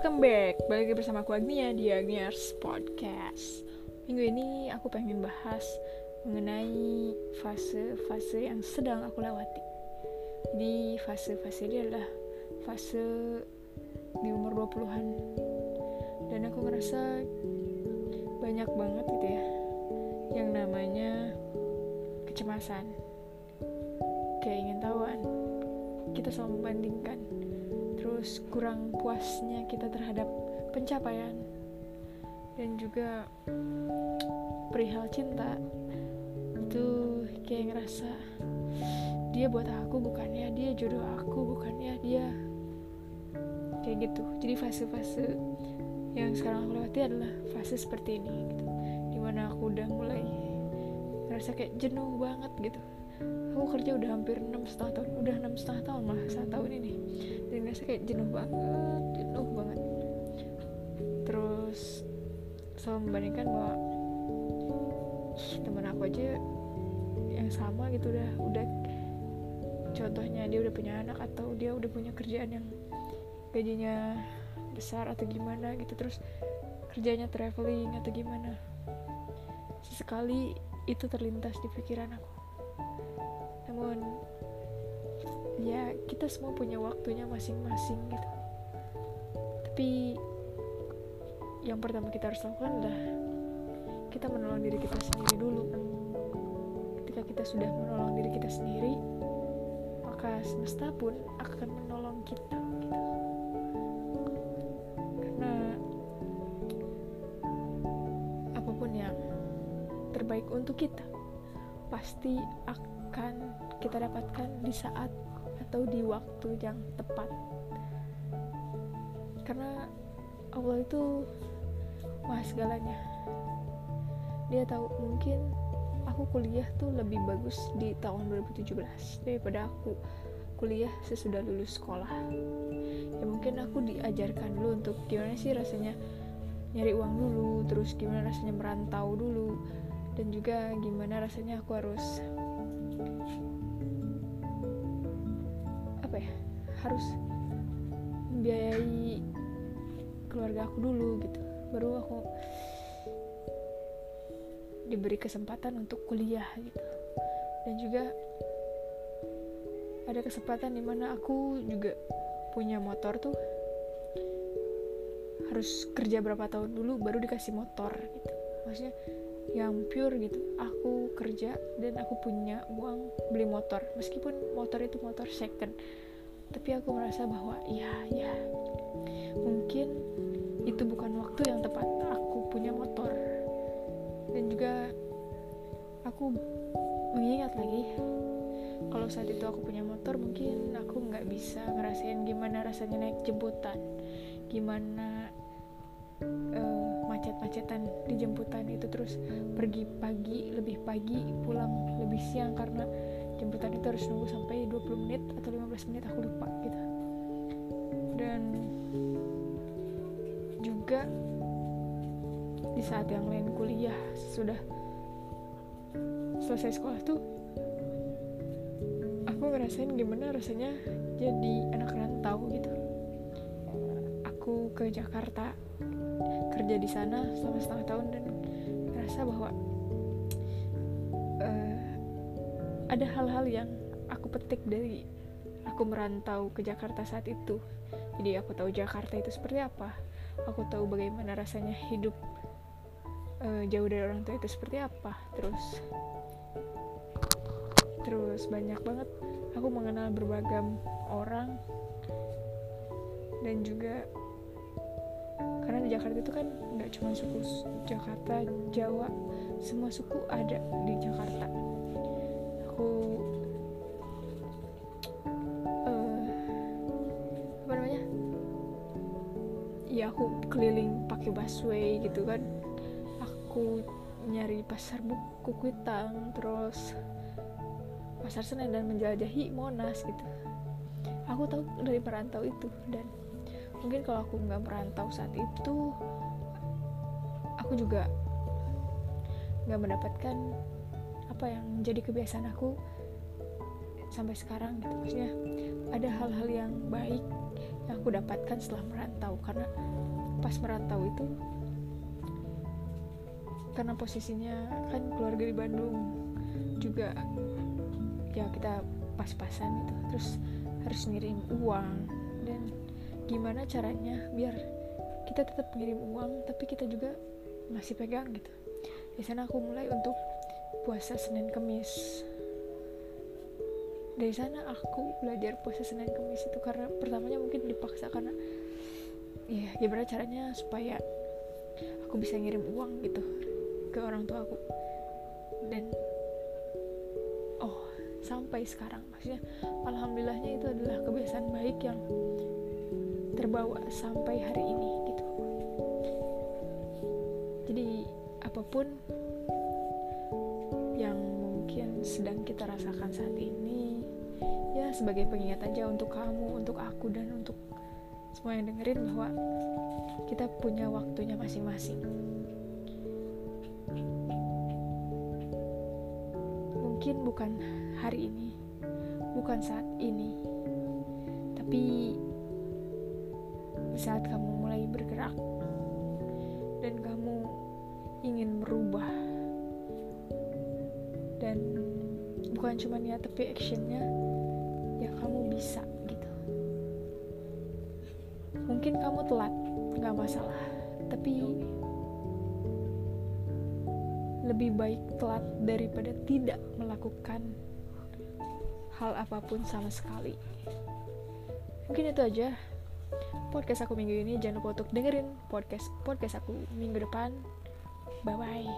welcome back. Balik lagi bersama aku Agnia di Agniars Podcast. Minggu ini aku pengen bahas mengenai fase-fase yang sedang aku lewati. Jadi fase-fase ini adalah fase di umur 20-an Dan aku ngerasa banyak banget gitu ya Yang namanya kecemasan Keingintahuan. Kita selalu membandingkan terus kurang puasnya kita terhadap pencapaian. Dan juga perihal cinta itu kayak ngerasa dia buat aku bukannya dia jodoh aku bukannya dia kayak gitu. Jadi fase-fase yang sekarang aku lewati adalah fase seperti ini gitu. Di mana aku udah mulai ngerasa kayak jenuh banget gitu aku kerja udah hampir enam setengah tahun udah enam setengah tahun malah saat tahun ini. Dan ngerasa kayak jenuh banget jenuh banget. Terus selalu membandingkan bahwa teman aku aja yang sama gitu udah udah contohnya dia udah punya anak atau dia udah punya kerjaan yang gajinya besar atau gimana gitu terus kerjanya traveling atau gimana. Sesekali itu terlintas di pikiran aku namun ya kita semua punya waktunya masing-masing gitu. Tapi yang pertama kita harus lakukan adalah kita menolong diri kita sendiri dulu ketika kita sudah menolong diri kita sendiri maka semesta pun akan menolong kita gitu. Karena apa pun yang terbaik untuk kita pasti akan kita dapatkan di saat atau di waktu yang tepat. Karena Allah itu maha segalanya. Dia tahu mungkin aku kuliah tuh lebih bagus di tahun 2017 daripada aku kuliah sesudah lulus sekolah. Ya mungkin aku diajarkan dulu untuk gimana sih rasanya nyari uang dulu terus gimana rasanya merantau dulu dan juga gimana rasanya aku harus ya harus membiayai keluarga aku dulu gitu. Baru aku diberi kesempatan untuk kuliah gitu. Dan juga ada kesempatan di mana aku juga punya motor tuh. Harus kerja berapa tahun dulu baru dikasih motor gitu. Maksudnya yang pure gitu aku kerja dan aku punya uang beli motor. Meskipun motor itu motor second tapi aku merasa bahwa ya ya mungkin itu bukan waktu yang tepat. Aku punya motor. Dan juga aku mengingat lagi kalau saat itu aku punya motor mungkin aku nggak bisa ngerasain gimana rasanya naik jemputan. Gimana uh, macet-macetan di jemputan itu terus pergi pagi lebih pagi pulang lebih siang. Karena jemputan itu harus nunggu sampai 20 menit atau 15 menit aku lupa gitu. Dan juga di saat yang lain kuliah sudah selesai sekolah tuh aku ngerasain gimana rasanya jadi anak rantau gitu. Aku ke Jakarta kerja di sana selama setengah tahun dan ngerasa bahwa uh, ada hal-hal yang aku petik dari aku merantau ke Jakarta saat itu. Jadi aku tahu Jakarta itu seperti apa. Aku tahu bagaimana rasanya hidup uh, jauh dari orang tua itu seperti apa. Terus terus banyak banget. Aku mengenal berbagai orang. Dan juga karena di Jakarta itu kan nggak cuma suku Jakarta Jawa semua suku ada di Jakarta aku uh, apa namanya? Ya aku keliling pakai busway gitu kan. Aku nyari pasar buku kuitang terus pasar Senen dan menjelajahi Monas gitu. Aku tahu dari perantau itu dan mungkin kalau aku nggak merantau saat itu aku juga nggak mendapatkan apa yang menjadi kebiasaan aku sampai sekarang gitu. Maksudnya ada hal-hal yang baik yang aku dapatkan setelah merantau. Karena pas merantau itu karena posisinya kan keluarga di Bandung juga ya kita pas-pasan gitu. Terus harus ngirim uang. Dan gimana caranya biar kita tetap ngirim uang tapi kita juga masih pegang gitu. Di sana aku mulai untuk puasa Senin Kemis. Dari sana aku belajar puasa Senin Kemis itu karena pertamanya mungkin dipaksa karena ya gimana caranya supaya aku bisa ngirim uang gitu ke orang tua aku. Dan oh sampai sekarang maksudnya alhamdulillahnya itu adalah kebiasaan baik yang terbawa sampai hari ini gitu. Jadi apa pun sedang kita rasakan saat ini ya sebagai pengingat aja untuk kamu untuk aku dan untuk semua yang dengerin bahwa kita punya waktunya masing-masing. Mungkin bukan hari ini, bukan saat ini, tapi saat kamu mulai bergerak dan kamu ingin merubah dan bukan cuma niat tapi actionnya ya kamu bisa gitu mungkin kamu telat nggak masalah tapi lebih baik telat daripada tidak melakukan hal apa pun sama sekali. Mungkin itu aja podcast aku minggu ini. Jangan lupa untuk dengerin podcast podcast aku minggu depan. Bye bye.